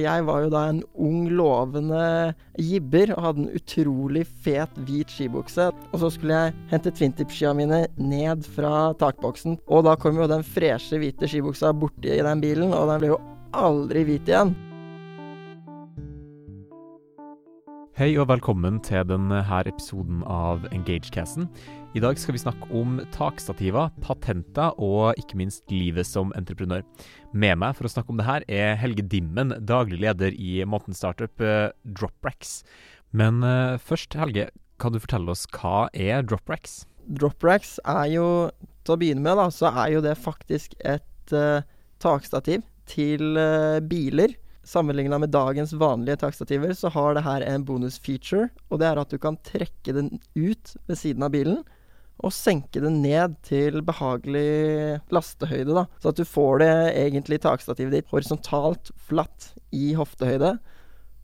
Jeg var jo da en ung, lovende jibber og hadde en utrolig fet, hvit skibukse. Og så skulle jeg hente twintip-skia mine ned fra takboksen. Og da kom jo den freshe, hvite skibuksa borti den bilen, og den ble jo aldri hvit igjen. Hei og velkommen til denne episoden av Engagecasten. I dag skal vi snakke om takstativer, patenter og ikke minst livet som entreprenør. Med meg for å snakke om det her er Helge Dimmen, daglig leder i måten startup Droprax. Dropracks. Men uh, først, Helge, kan du fortelle oss hva er Dropracks? Dropracks er jo, til å begynne med, da, så er jo det faktisk et uh, takstativ til biler Sammenligna med dagens vanlige takstativer, så har det her en bonusfeature. Og det er at du kan trekke den ut ved siden av bilen og senke det ned til behagelig lastehøyde. da. Så at du får det egentlig takstativet ditt horisontalt flatt i hoftehøyde.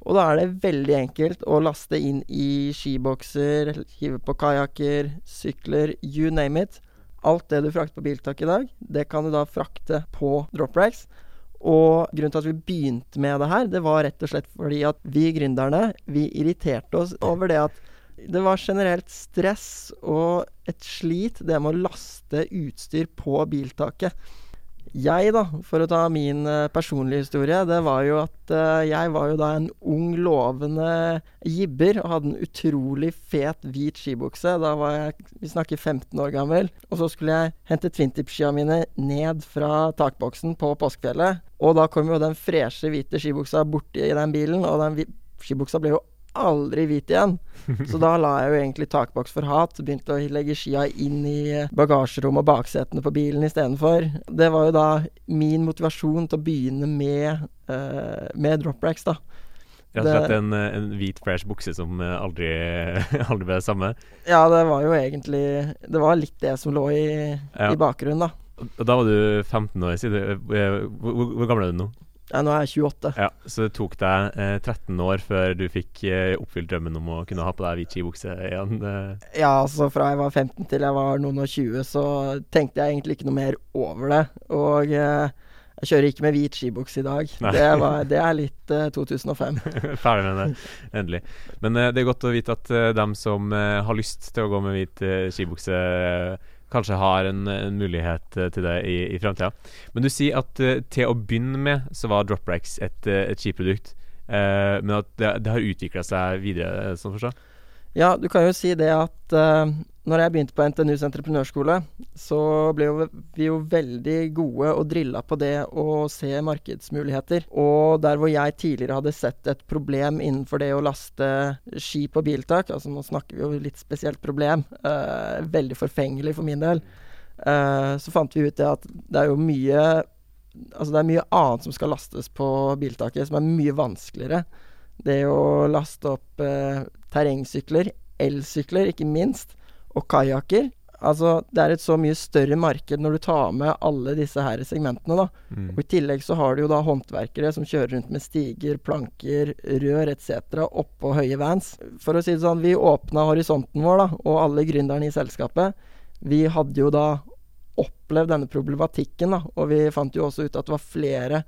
Og da er det veldig enkelt å laste inn i skibokser, hive på kajakker, sykler, you name it. Alt det du frakter på biltak i dag, det kan du da frakte på dropracks. Og grunnen til at vi begynte med det her, det var rett og slett fordi at vi gründerne, vi irriterte oss over det at det var generelt stress og et slit, det med å laste utstyr på biltaket. Jeg, da, for å ta min uh, personlige historie, det var jo at uh, jeg var jo da en ung, lovende jibber og hadde en utrolig fet, hvit skibukse. Da var jeg, vi snakker 15 år gammel. Og så skulle jeg hente twintip-skia mine ned fra takboksen på Påskefjellet. Og da kom jo den freshe, hvite skibuksa borti den bilen, og den skibuksa ble jo aldri hvit igjen. Så da la jeg jo egentlig takboks for hat. Begynte å legge skia inn i bagasjerommet og baksetene på bilen istedenfor. Det var jo da min motivasjon til å begynne med, uh, med dropracks, da. Rett og slett en, en, hvit, fresh bukse som aldri, aldri ble det samme? Ja, det var jo egentlig Det var litt det som lå i, ja. i bakgrunnen, da. Da var du 15 år siden. Hvor, hvor, hvor gammel er du nå? Ja, nå er jeg 28. Ja, Så det tok deg eh, 13 år før du fikk eh, oppfylt drømmen om å kunne ha på deg hvit skibukse igjen? Eh. Ja, altså fra jeg var 15 til jeg var noen og 20, så tenkte jeg egentlig ikke noe mer over det. Og eh, jeg kjører ikke med hvit skibukse i dag. Det, var, det, er litt 2005. Eh, Ferdig med det, endelig. Men eh, det er godt å vite at dem som har lyst til å gå med hvit skibukse kanskje har en, en mulighet eh, til det i, i framtida. Men du sier at uh, til å begynne med så var Dropracks et, eh, et skiprodukt, uh, men at det, det har utvikla seg videre, sånn forstå? Ja, du kan jo si det at uh, når jeg begynte på NTNUs entreprenørskole, så ble jo vi jo veldig gode og drilla på det å se markedsmuligheter. Og der hvor jeg tidligere hadde sett et problem innenfor det å laste ski på biltak, altså nå snakker vi jo litt spesielt problem, uh, veldig forfengelig for min del, uh, så fant vi ut det at det er jo mye Altså det er mye annet som skal lastes på biltaket, som er mye vanskeligere. Det å laste opp eh, terrengsykler, elsykler ikke minst, og kajakker. Altså, det er et så mye større marked når du tar med alle disse her segmentene, da. Mm. Og I tillegg så har du jo da håndverkere som kjører rundt med stiger, planker, rør etc. oppå høye vans. For å si det sånn, vi åpna horisonten vår, da, og alle gründerne i selskapet. Vi hadde jo da opplevd denne problematikken, da, og vi fant jo også ut at det var flere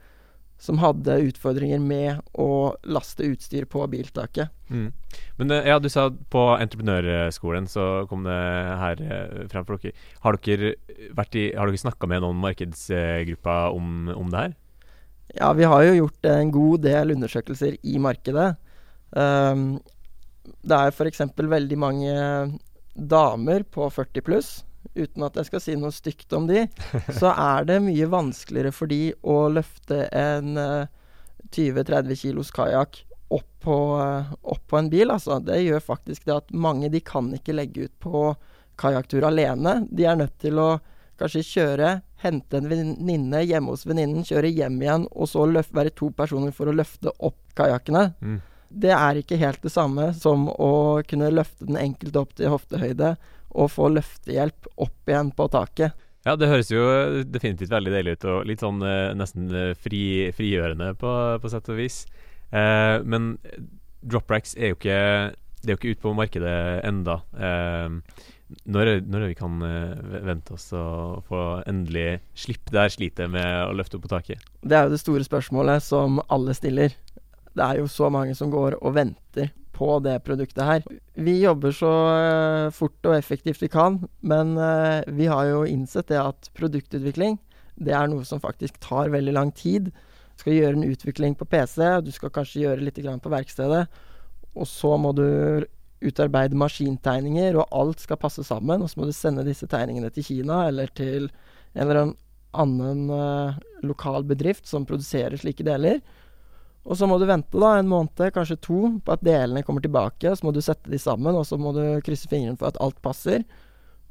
som hadde utfordringer med å laste utstyr på biltaket. Mm. Men eh, ja, du sa på entreprenørskolen så kom det her eh, frem for dere. Har dere, vært i, har dere snakka med noen markedsgruppa om, om, det her? Ja, vi har jo gjort en god del undersøkelser i markedet. Um, det er f.eks. veldig mange damer på 40 pluss uten at jeg skal si noe stygt om de, så er det mye vanskeligere for de å løfte en uh, eh, 20-30 kilos kajakk opp, uh, opp, på en bil. Altså. Det gjør faktisk det at mange de kan ikke legge ut på kajakktur alene. De er nødt til å kanskje kjøre, hente en venninne hjemme hos venninnen, kjøre hjem igjen, og så løft, være to personer for å løfte opp kajakkene. Mm. Det er ikke helt det samme som å kunne løfte den enkelte opp til hoftehøyde og få løftehjelp opp igjen på taket. Ja, det høres jo definitivt veldig deilig ut, og litt sånn eh, nesten eh, fri, frigjørende på, på, sett og vis. Eh, men dropracks er jo ikke Det er jo ikke ute på markedet enda. Eh, når, når vi kan uh, vente oss å få endelig slippe det her slitet med å løfte opp på taket? Det er jo det store spørsmålet som alle stiller. det er jo så mange som går og venter på det produktet her. Vi jobber så uh, fort og effektivt vi kan, men uh, vi har jo innsett det at produktutvikling det er noe som faktisk tar veldig lang tid. Du skal gjøre en utvikling på PC, du skal kanskje gjøre litt på verkstedet. Og så må du utarbeide maskintegninger, og alt skal passe sammen. Og så må du sende disse tegningene til Kina eller til en eller annen uh, lokal bedrift som produserer slike deler. Og så må du vente da en måned, kanskje to, på at delene kommer tilbake. Så må du sette de sammen, og så må du krysse fingrene for at alt passer.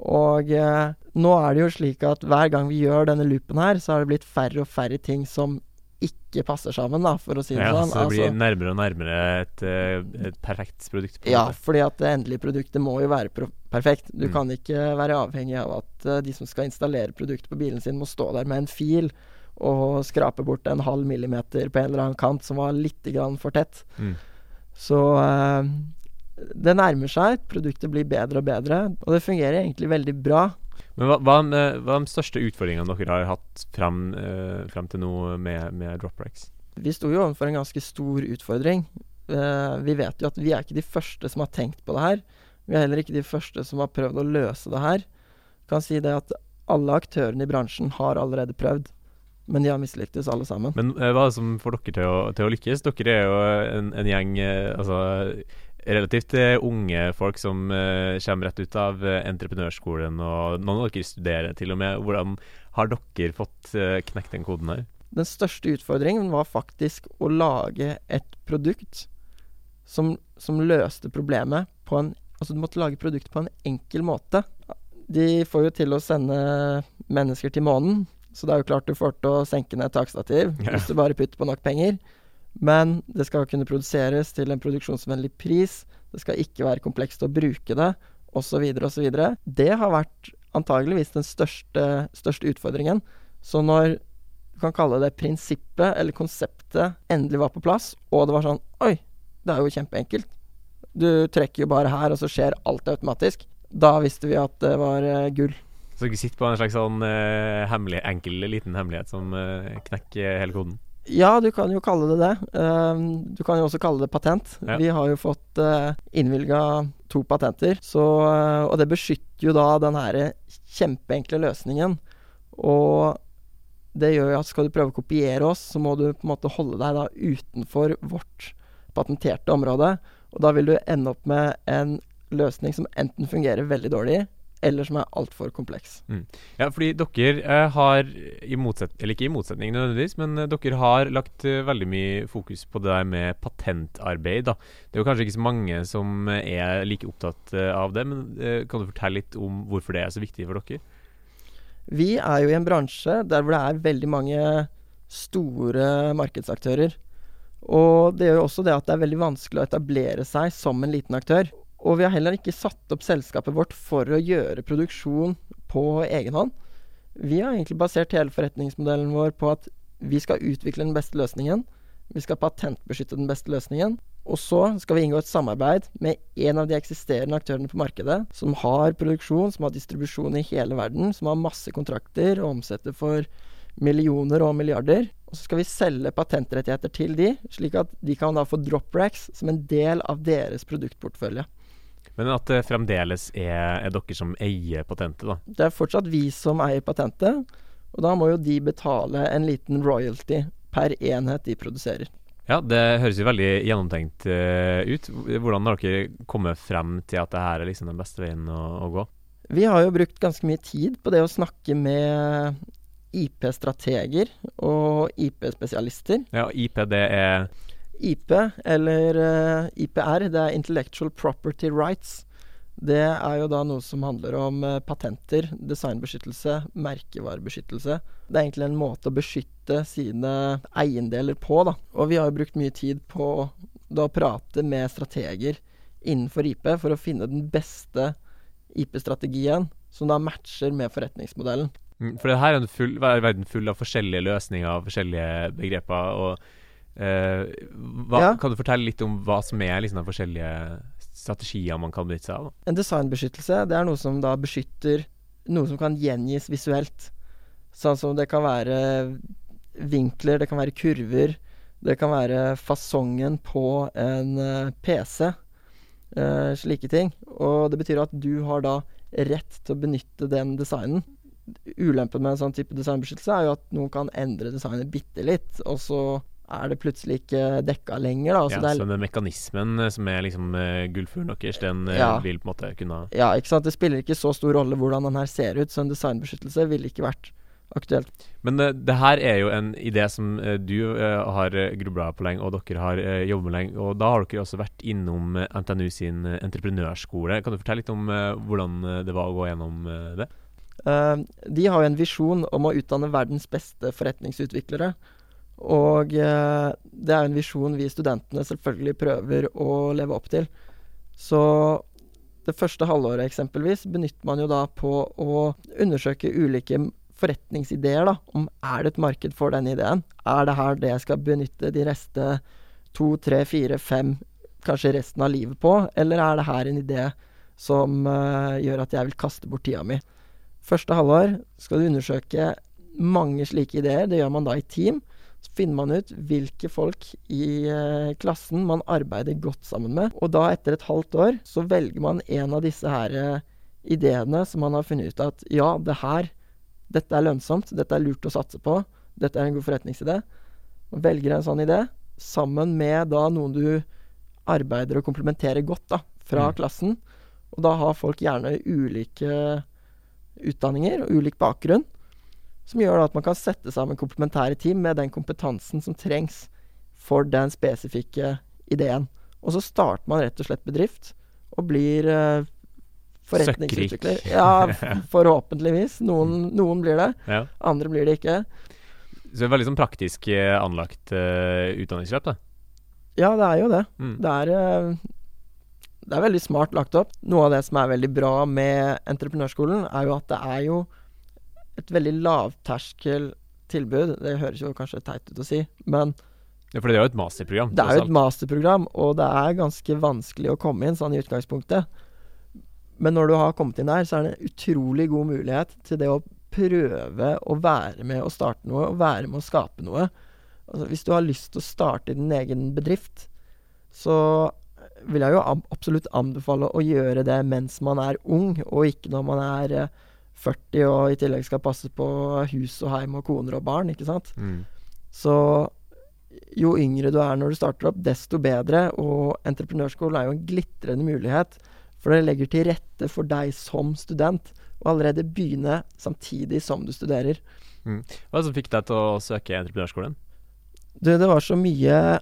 Og eh, nå er det jo slik at hver gang vi gjør denne loopen her, så har det blitt færre og færre ting som ikke passer sammen, da, for å si det ja, sånn. Så det blir altså, nærmere og nærmere et, eh, et perfekt produkt? ja, fordi at det endelige produktet må jo være perfekt. Du mm. kan ikke være avhengig av at uh, de som skal installere produktet på bilen sin, må stå der med en fil og skrape bort en halv millimeter på en eller annen kant som var litt for tett. Mm. Så uh, det nærmer seg. Produktet blir bedre og bedre, og det fungerer egentlig veldig bra. Men hva, hva, med, hva er de største utfordringene dere har hatt frem, uh, frem til nå med, med DropRacks? Vi sto jo overfor en ganske stor utfordring. Uh, vi vet jo at vi er ikke de første som har tenkt på det her. Vi er heller ikke de første som har prøvd å løse det her. Jeg kan si det at alle aktørene i bransjen har allerede prøvd. Men de har mislyktes, alle sammen. Men uh, hva er det som får dere til å, til å lykkes? Dere er jo en, en gjeng uh, altså, relativt uh, unge folk som kommer rett ut av entreprenørskolen, og noen av dere studerer til og med. Hvordan har dere fått knekt den koden her? Den største utfordringen var faktisk å lage et produkt som, som løste problemet på en Altså, du måtte lage produktet på en enkel måte. De får jo til å sende mennesker til månen, så det er jo klart du får til å senke ned takstativ yeah. hvis du bare putter på nok penger. Men det skal kunne produseres til en produksjonsvennlig pris. Det skal ikke være komplekst å bruke det, osv., osv. Det har vært antageligvis den største, største utfordringen. Så når du kan kalle det prinsippet eller konseptet endelig var på plass, og det var sånn Oi, det er jo kjempeenkelt. Du trekker jo bare her, og så skjer alt automatisk. Da visste vi at det var uh, gull. Så dere sitter på en slags sånn uh, hemmelig, enkel liten hemmelighet som uh, knekker hele koden? Ja, du kan jo kalle det det. Uh, du kan jo også kalle det patent. Ja. Vi har jo fått uh, innvilga to patenter, så, og det beskytter jo da den her kjempeenkle løsningen. Og det gjør jo at skal du prøve å kopiere oss, så må du på en måte holde deg da utenfor vårt patenterte område. Og da vil du ende opp med en løsning som enten fungerer veldig dårlig, eller som er altfor kompleks. Mm. Ja, fordi dere eh, har, i eller ikke i motsetning nødvendigvis, men eh, dere har lagt uh, veldig mye fokus på det der med patentarbeid. da. Det er jo kanskje ikke så mange som er like opptatt uh, av det, men uh, kan du fortelle litt om hvorfor det er så viktig for dere? Vi er jo i en bransje der hvor det er veldig mange store markedsaktører. Og det gjør jo også det at det er veldig vanskelig å etablere seg som en liten aktør. Og vi har heller ikke satt opp selskapet vårt for å gjøre produksjon på egen hånd. Vi har egentlig basert hele forretningsmodellen vår på at vi skal utvikle den beste løsningen. Vi skal patentbeskytte den beste løsningen. Og så skal vi inngå et samarbeid med en av de eksisterende aktørene på markedet, som har produksjon, som har distribusjon i hele verden, som har masse kontrakter og omsetter for millioner og milliarder. Og så skal vi selge patentrettigheter til de, slik at de kan da få drop racks som en del av deres produktportfølje. Men at det fremdeles er, er, dere som eier patentet, da? Det er fortsatt vi som eier patentet. Og da må jo de betale en liten royalty per enhet de produserer. Ja, det høres jo veldig gjennomtenkt uh, ut. Hvordan har dere kommet frem til at det her er liksom den beste veien å, å gå? Vi har jo brukt ganske mye tid på det å snakke med IP-strateger og IP-spesialister. Ja, IP det er IP, eller eh, IPR, det er Intellectual Property Rights. Det er jo da noe som handler om uh, patenter, designbeskyttelse, merkevarebeskyttelse. Det er egentlig en måte å beskytte sine eiendeler på, da. Og vi har jo brukt mye tid på da, å prate med strateger innenfor IP for å finne den beste IP-strategien som da matcher med forretningsmodellen. Mm, for det her er en full, verden full av forskjellige løsninger og forskjellige begreper. og Uh, hva, ja. Kan du fortelle litt om hva som er liksom, de forskjellige strategier man kan benytte seg av? En designbeskyttelse det er noe som da beskytter noe som kan gjengis visuelt. Sånn som det kan være vinkler, det kan være kurver, Det kan være fasongen på en eh, PC. Uh, slike ting. Og det betyr at du har da rett til å benytte den designen. Ulempen med en sånn type designbeskyttelse er jo at noen kan endre designet bitte litt, og så er det plutselig ikke dekka lenger. Da. Altså ja, det er, så den mekanismen eh, som er liksom uh, gullfuglen deres, den eh, Ja. vil på en måte kunne ja, ikke sant. Det spiller ikke så stor rolle hvordan den her ser ut, så en designbeskyttelse ville ikke vært aktuelt. Men uh, det her er jo en idé som uh, du eh, har grubla på lenge, og dere har uh, jobbet med lenge. Og da har dere også vært innom eh, NTNU sin eh, entreprenørskole. Kan du fortelle litt om eh, hvordan eh, det var å gå gjennom eh, det? Eh, de har jo en visjon om å utdanne verdens beste forretningsutviklere. Og eh, det er en visjon vi studentene selvfølgelig prøver å leve opp til. Så det første halvåret eksempelvis benytter man jo da på å undersøke ulike forretningsideer. da, Om er det et marked for den ideen? Er det her det jeg skal benytte de neste to, tre, fire, fem, kanskje resten av livet på? Eller er det her en idé som eh, gjør at jeg vil kaste bort tida mi? Første halvår skal du undersøke mange slike ideer. Det gjør man da i team. Så finner man ut hvilke folk i eh, klassen man arbeider godt sammen med. Og da, etter et halvt år, så velger man en av disse her eh, ideene som man har funnet ut at ja, det her, dette er lønnsomt, dette er lurt å satse på, dette er en god forretningsidé. Man velger en sånn idé sammen med da noen du arbeider og komplementerer godt da, fra Mm. klassen. Og da har folk gjerne ulike utdanninger og ulik bakgrunn. Som gjør at man kan sette sammen komplementære team med den kompetansen som trengs for den spesifikke ideen. Og så starter man rett og slett bedrift og blir uh, forretningsutvikler. Ja, forhåpentligvis. Noen, noen blir det, Ja. andre blir det ikke. Så det veldig sånn praktisk eh, anlagt uh, utdanningsløp, da. Ja, det er jo det. Mm. Det er, uh, det er veldig smart lagt opp. Noe av det som er veldig bra med entreprenørskolen, er jo at det er jo et veldig lavterskeltilbud. Det høres jo kanskje teit ut å si, men Ja, for det er jo et masterprogram. det er jo et masterprogram, og det er ganske vanskelig å komme inn sånn i utgangspunktet. Men når du har kommet inn der, så er det en utrolig god mulighet til det å prøve å være med å starte noe, og være med å skape noe. Altså, hvis du har lyst til å starte din egen bedrift, så vil jeg jo absolutt anbefale å gjøre det mens man er ung, og ikke når man er eh, 40 og i tillegg skal passe på hus og heim og koner og barn, ikke sant. Mm. Så jo yngre du er når du starter opp, desto bedre. Og entreprenørskolen er jo en glitrende mulighet, for det legger til rette for deg som student. Og allerede begynne samtidig som du studerer. Hva er det som fikk deg til å søke entreprenørskolen? Du, det var så mye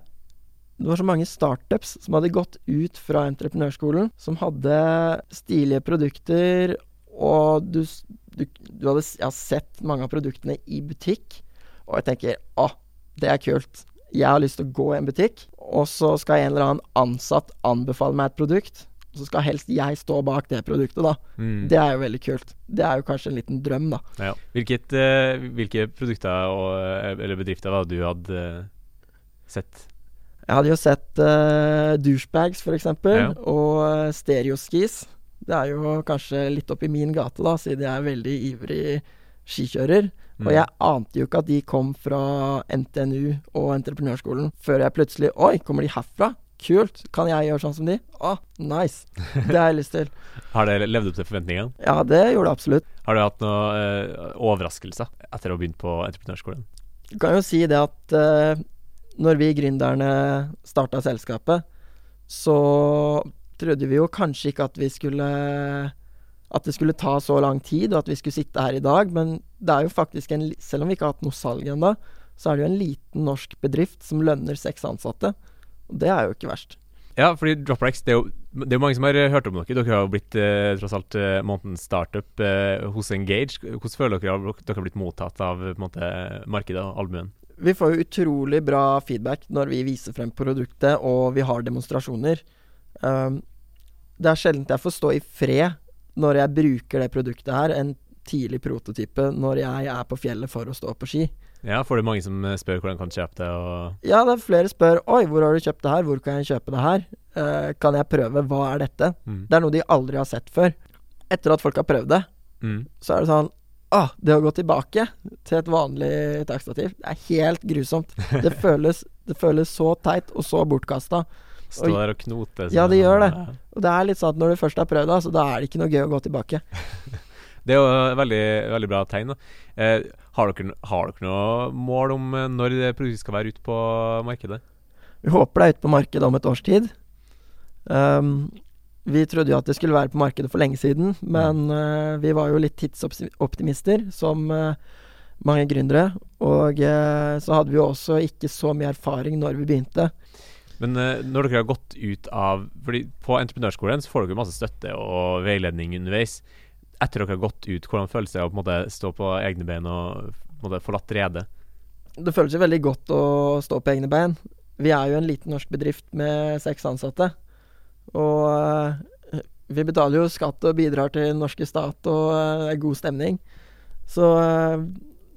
Det var så mange startups som hadde gått ut fra entreprenørskolen, som hadde stilige produkter, og du, du, du hadde Jeg har sett mange av produktene i butikk, og jeg tenker å, det er kult. Jeg har lyst til å gå i en butikk, og så skal en eller annen ansatt anbefale meg et produkt. Og så skal helst jeg stå bak det produktet, da. Mm. Det er jo veldig kult. Det er jo kanskje en liten drøm, da. Ja. Hvilket, eh, hvilke produkter og, eh, eller bedrifter var det du hadde eh, sett? Jeg hadde jo sett uh, douchebags, eksempel, Ja. og stereoskis. Det er jo kanskje litt oppi min gate, da, siden jeg er veldig ivrig skikjører. Mm. Og jeg ante jo ikke at de kom fra NTNU og entreprenørskolen, før jeg plutselig Oi, kommer de herfra? Kult. Kan jeg gjøre sånn som de? Å, nice. Det har jeg lyst til. Har det levd opp til forventningene? Ja, det gjorde det absolutt. Har du hatt noen eh, overraskelser etter å ha begynt på entreprenørskolen? Du kan jo si det at eh, når vi gründerne starta selskapet, så trodde vi jo kanskje ikke at vi skulle At det skulle ta så lang tid, og at vi skulle sitte her i dag. Men det er jo faktisk en Selv om vi ikke har hatt noe salg ennå, så er det jo en liten norsk bedrift som lønner seks ansatte. Og det er jo ikke verst. Ja, fordi Droprex, det er jo det er mange som har eh, hørt om dere. Dere har jo blitt eh, tross alt eh, månedens startup eh, hos Engage. Hvordan føler dere at dere har blitt mottatt av måte, markedet og allmuen? Vi får jo utrolig bra feedback når vi viser frem produktet og vi har demonstrasjoner. Um, det er sjelden jeg får stå i fred når jeg bruker det produktet her, en tidlig prototype, når jeg er på fjellet for å stå på ski. Ja, får du mange som eh, spør hvordan kan du kjøpe det? Ja, det er flere spør Oi, hvor har du kjøpt det her? Hvor kan jeg kjøpe det her? Uh, kan jeg prøve? Hva er dette? mm. Det er noe de aldri har sett før. Etter at folk har prøvd det, Mm. så er det sånn Ah, det å gå tilbake til et vanlig takstativ, det er helt grusomt. Det føles, Det føles så teit og så bortkasta. Stå der og knote. Ja, det gjør det. Og det er litt sånn at når du først har prøvd det, så da er det ikke noe gøy å gå tilbake. Det er jo et veldig, veldig bra tegn. Eh, har, dere, har dere noe mål om eh, når det produktet skal være ute på markedet? Vi håper det er ute på markedet om et års tid. Um, vi trodde jo at det skulle være på markedet for lenge siden, men uh, vi var jo litt tidsoptimister, som uh, mange gründere. Og uh, så hadde vi jo også ikke så mye erfaring når vi begynte. Men når dere har gått ut av Fordi på entreprenørskolen så får dere masse støtte og veiledning underveis. Etter dere har gått ut, hvordan føles det å på en måte stå på egne bein og på en måte forlatt redet? Det føles jo veldig godt å stå på egne bein. Vi er jo en liten norsk bedrift med seks ansatte. Og uh, vi betaler jo skatt og bidrar til den norske stat, og uh, det god stemning. Så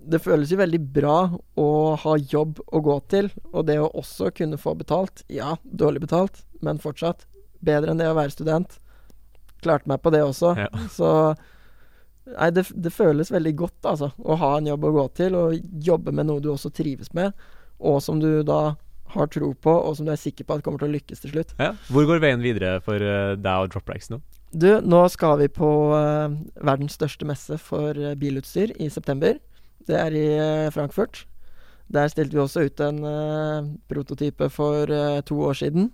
det føles jo veldig bra å ha jobb å gå til, og det å også kunne få betalt. Ja, dårlig betalt, men fortsatt bedre enn det å være student. Klarte meg på det også. Ja. Så Nei, det, det, føles veldig godt, altså. Å ha en jobb å gå til, og jobbe med noe du også trives med, og som du da har tro på, og som du er sikker på at kommer til å lykkes til slutt. Ja. Hvor går veien videre for uh, deg og Dropracks nå? Du, nå skal vi på uh, verdens største messe for uh, bilutstyr i september. Det er i Frankfurt. Der stilte vi også ut en prototype for to år siden.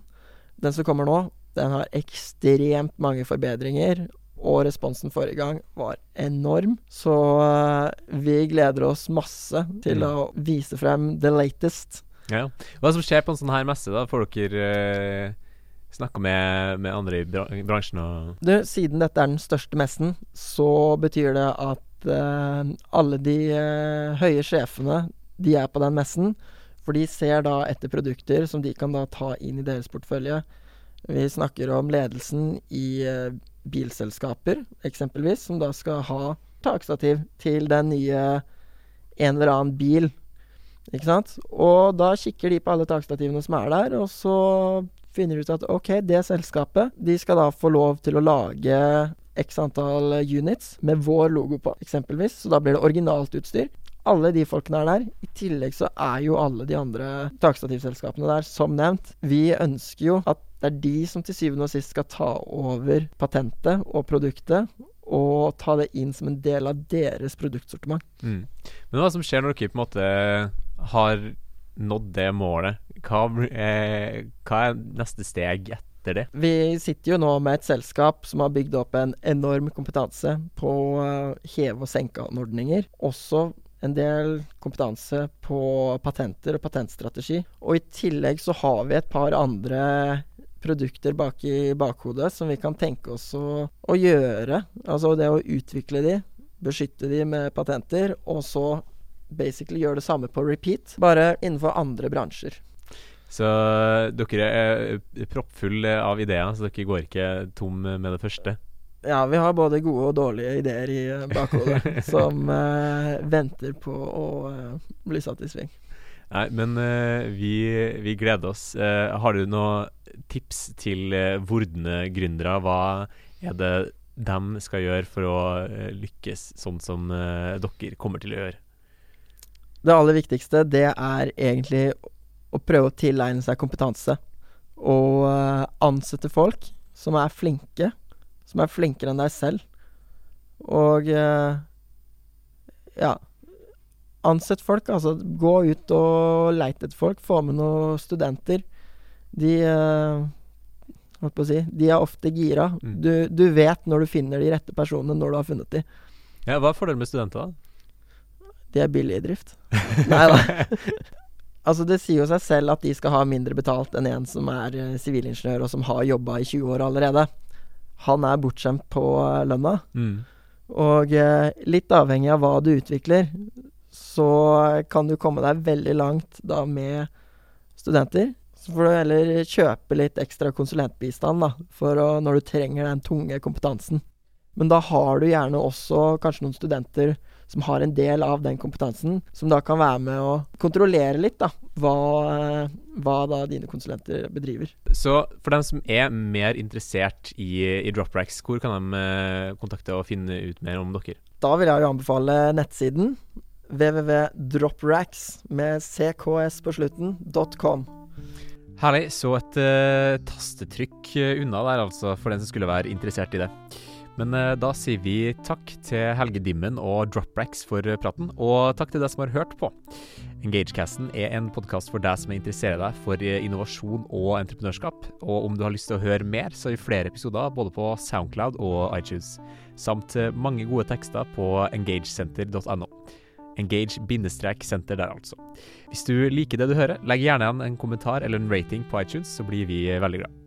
Den som kommer nå, den har ekstremt mange forbedringer. Og responsen forrige gang var enorm. Så vi gleder oss masse til Mm. å vise frem the latest. Ja. Hva er som skjer på en sånn her messe? da? Får dere uh, snakka med, med andre i bransjen? Du, siden dette er den største messen, så betyr det at eh, alle de eh, høye sjefene, de er på den messen. For de ser da etter produkter som de kan da ta inn i deres portefølje. Vi snakker om ledelsen i eh, bilselskaper, eksempelvis, som da skal ha takstativ til den nye en eller annen bil. Ikke sant? Og da kikker de på alle takstativene som er der, og så finner de ut at ok, det selskapet de skal da få lov til å lage x antall units med vår logo på, eksempelvis. Så da blir det originalt utstyr. Alle de folkene er der. I tillegg så er jo alle de andre takstativselskapene der, som nevnt. Vi ønsker jo at det er de som til syvende og sist skal ta over patentet og produktet, og ta det inn som en del av deres produktsortiment. mm. Men hva som skjer når dere på en måte har nådd det målet? Hva, eh, hva er neste steg etter det? Vi sitter jo nå med et selskap som har bygd opp en enorm kompetanse på eh, heve- og senkeanordninger. Også en del kompetanse på patenter og patentstrategi. Og i tillegg så har vi et par andre produkter bak i bakhodet som vi kan tenke oss å, å gjøre. Altså det å utvikle de, beskytte de med patenter, og så basically gjøre det samme på repeat, bare innenfor andre bransjer. Så dere er proppfulle av ideer, så dere går ikke tom med det første? Ja, vi har både gode og dårlige ideer i eh, bakhodet som uh, venter på å uh, bli satt i sving. Nei, men uh, vi, vi gleder oss. Har du noen tips til vordende gründere? Hva er det de skal gjøre for å lykkes sånn som dere kommer til å gjøre? Det aller viktigste, det er egentlig å prøve å tilegne seg kompetanse. Og eh, ansette folk som er flinke. Som er flinkere enn deg selv. Og eh, ja. Ansett folk, altså. Gå ut og leit etter folk. Få med noen studenter. De eh, Holdt på å si De er ofte gira. Mm. Du, du vet når du finner de rette personene, når du har funnet de. Ja, hva er fordelen med studenter, da? De er billig i drift. Nei da. Altså, det sier jo seg selv at de skal ha mindre betalt enn en som er eh, sivilingeniør, og som har jobba i 20 år allerede. Han er bortskjemt på eh, lønna. Mm. Og eh, litt avhengig av hva du utvikler, så kan du komme deg veldig langt da med studenter. Så får du heller kjøpe litt ekstra konsulentbistand da, for å, når du trenger den tunge kompetansen. Men da har du gjerne også kanskje noen studenter som har en del av den kompetansen, som da kan være med å kontrollere litt da, hva, eh, hva da dine konsulenter bedriver. Så for dem som er mer interessert i, i Dropracks, hvor kan de eh, kontakte og finne ut mer om dere? Da vil jeg jo anbefale nettsiden www.dropracks med cks på slutten, .com. Herlig. Så et uh, tastetrykk unna der, altså, for den som skulle være interessert i det. Men uh, da sier vi takk til Helge Dimmen og Droprax for praten, og takk til deg som har hørt på. Engagecasten er en podkast for deg som interesserer deg for innovasjon og entreprenørskap. Og om du har lyst til å høre mer, så har vi flere episoder både på Soundcloud og iTunes. Samt mange gode tekster på engagecenter.no. Engage-senter der, altså. Hvis du liker det du hører, legg gjerne igjen en kommentar eller en rating på iTunes, så blir vi veldig glad.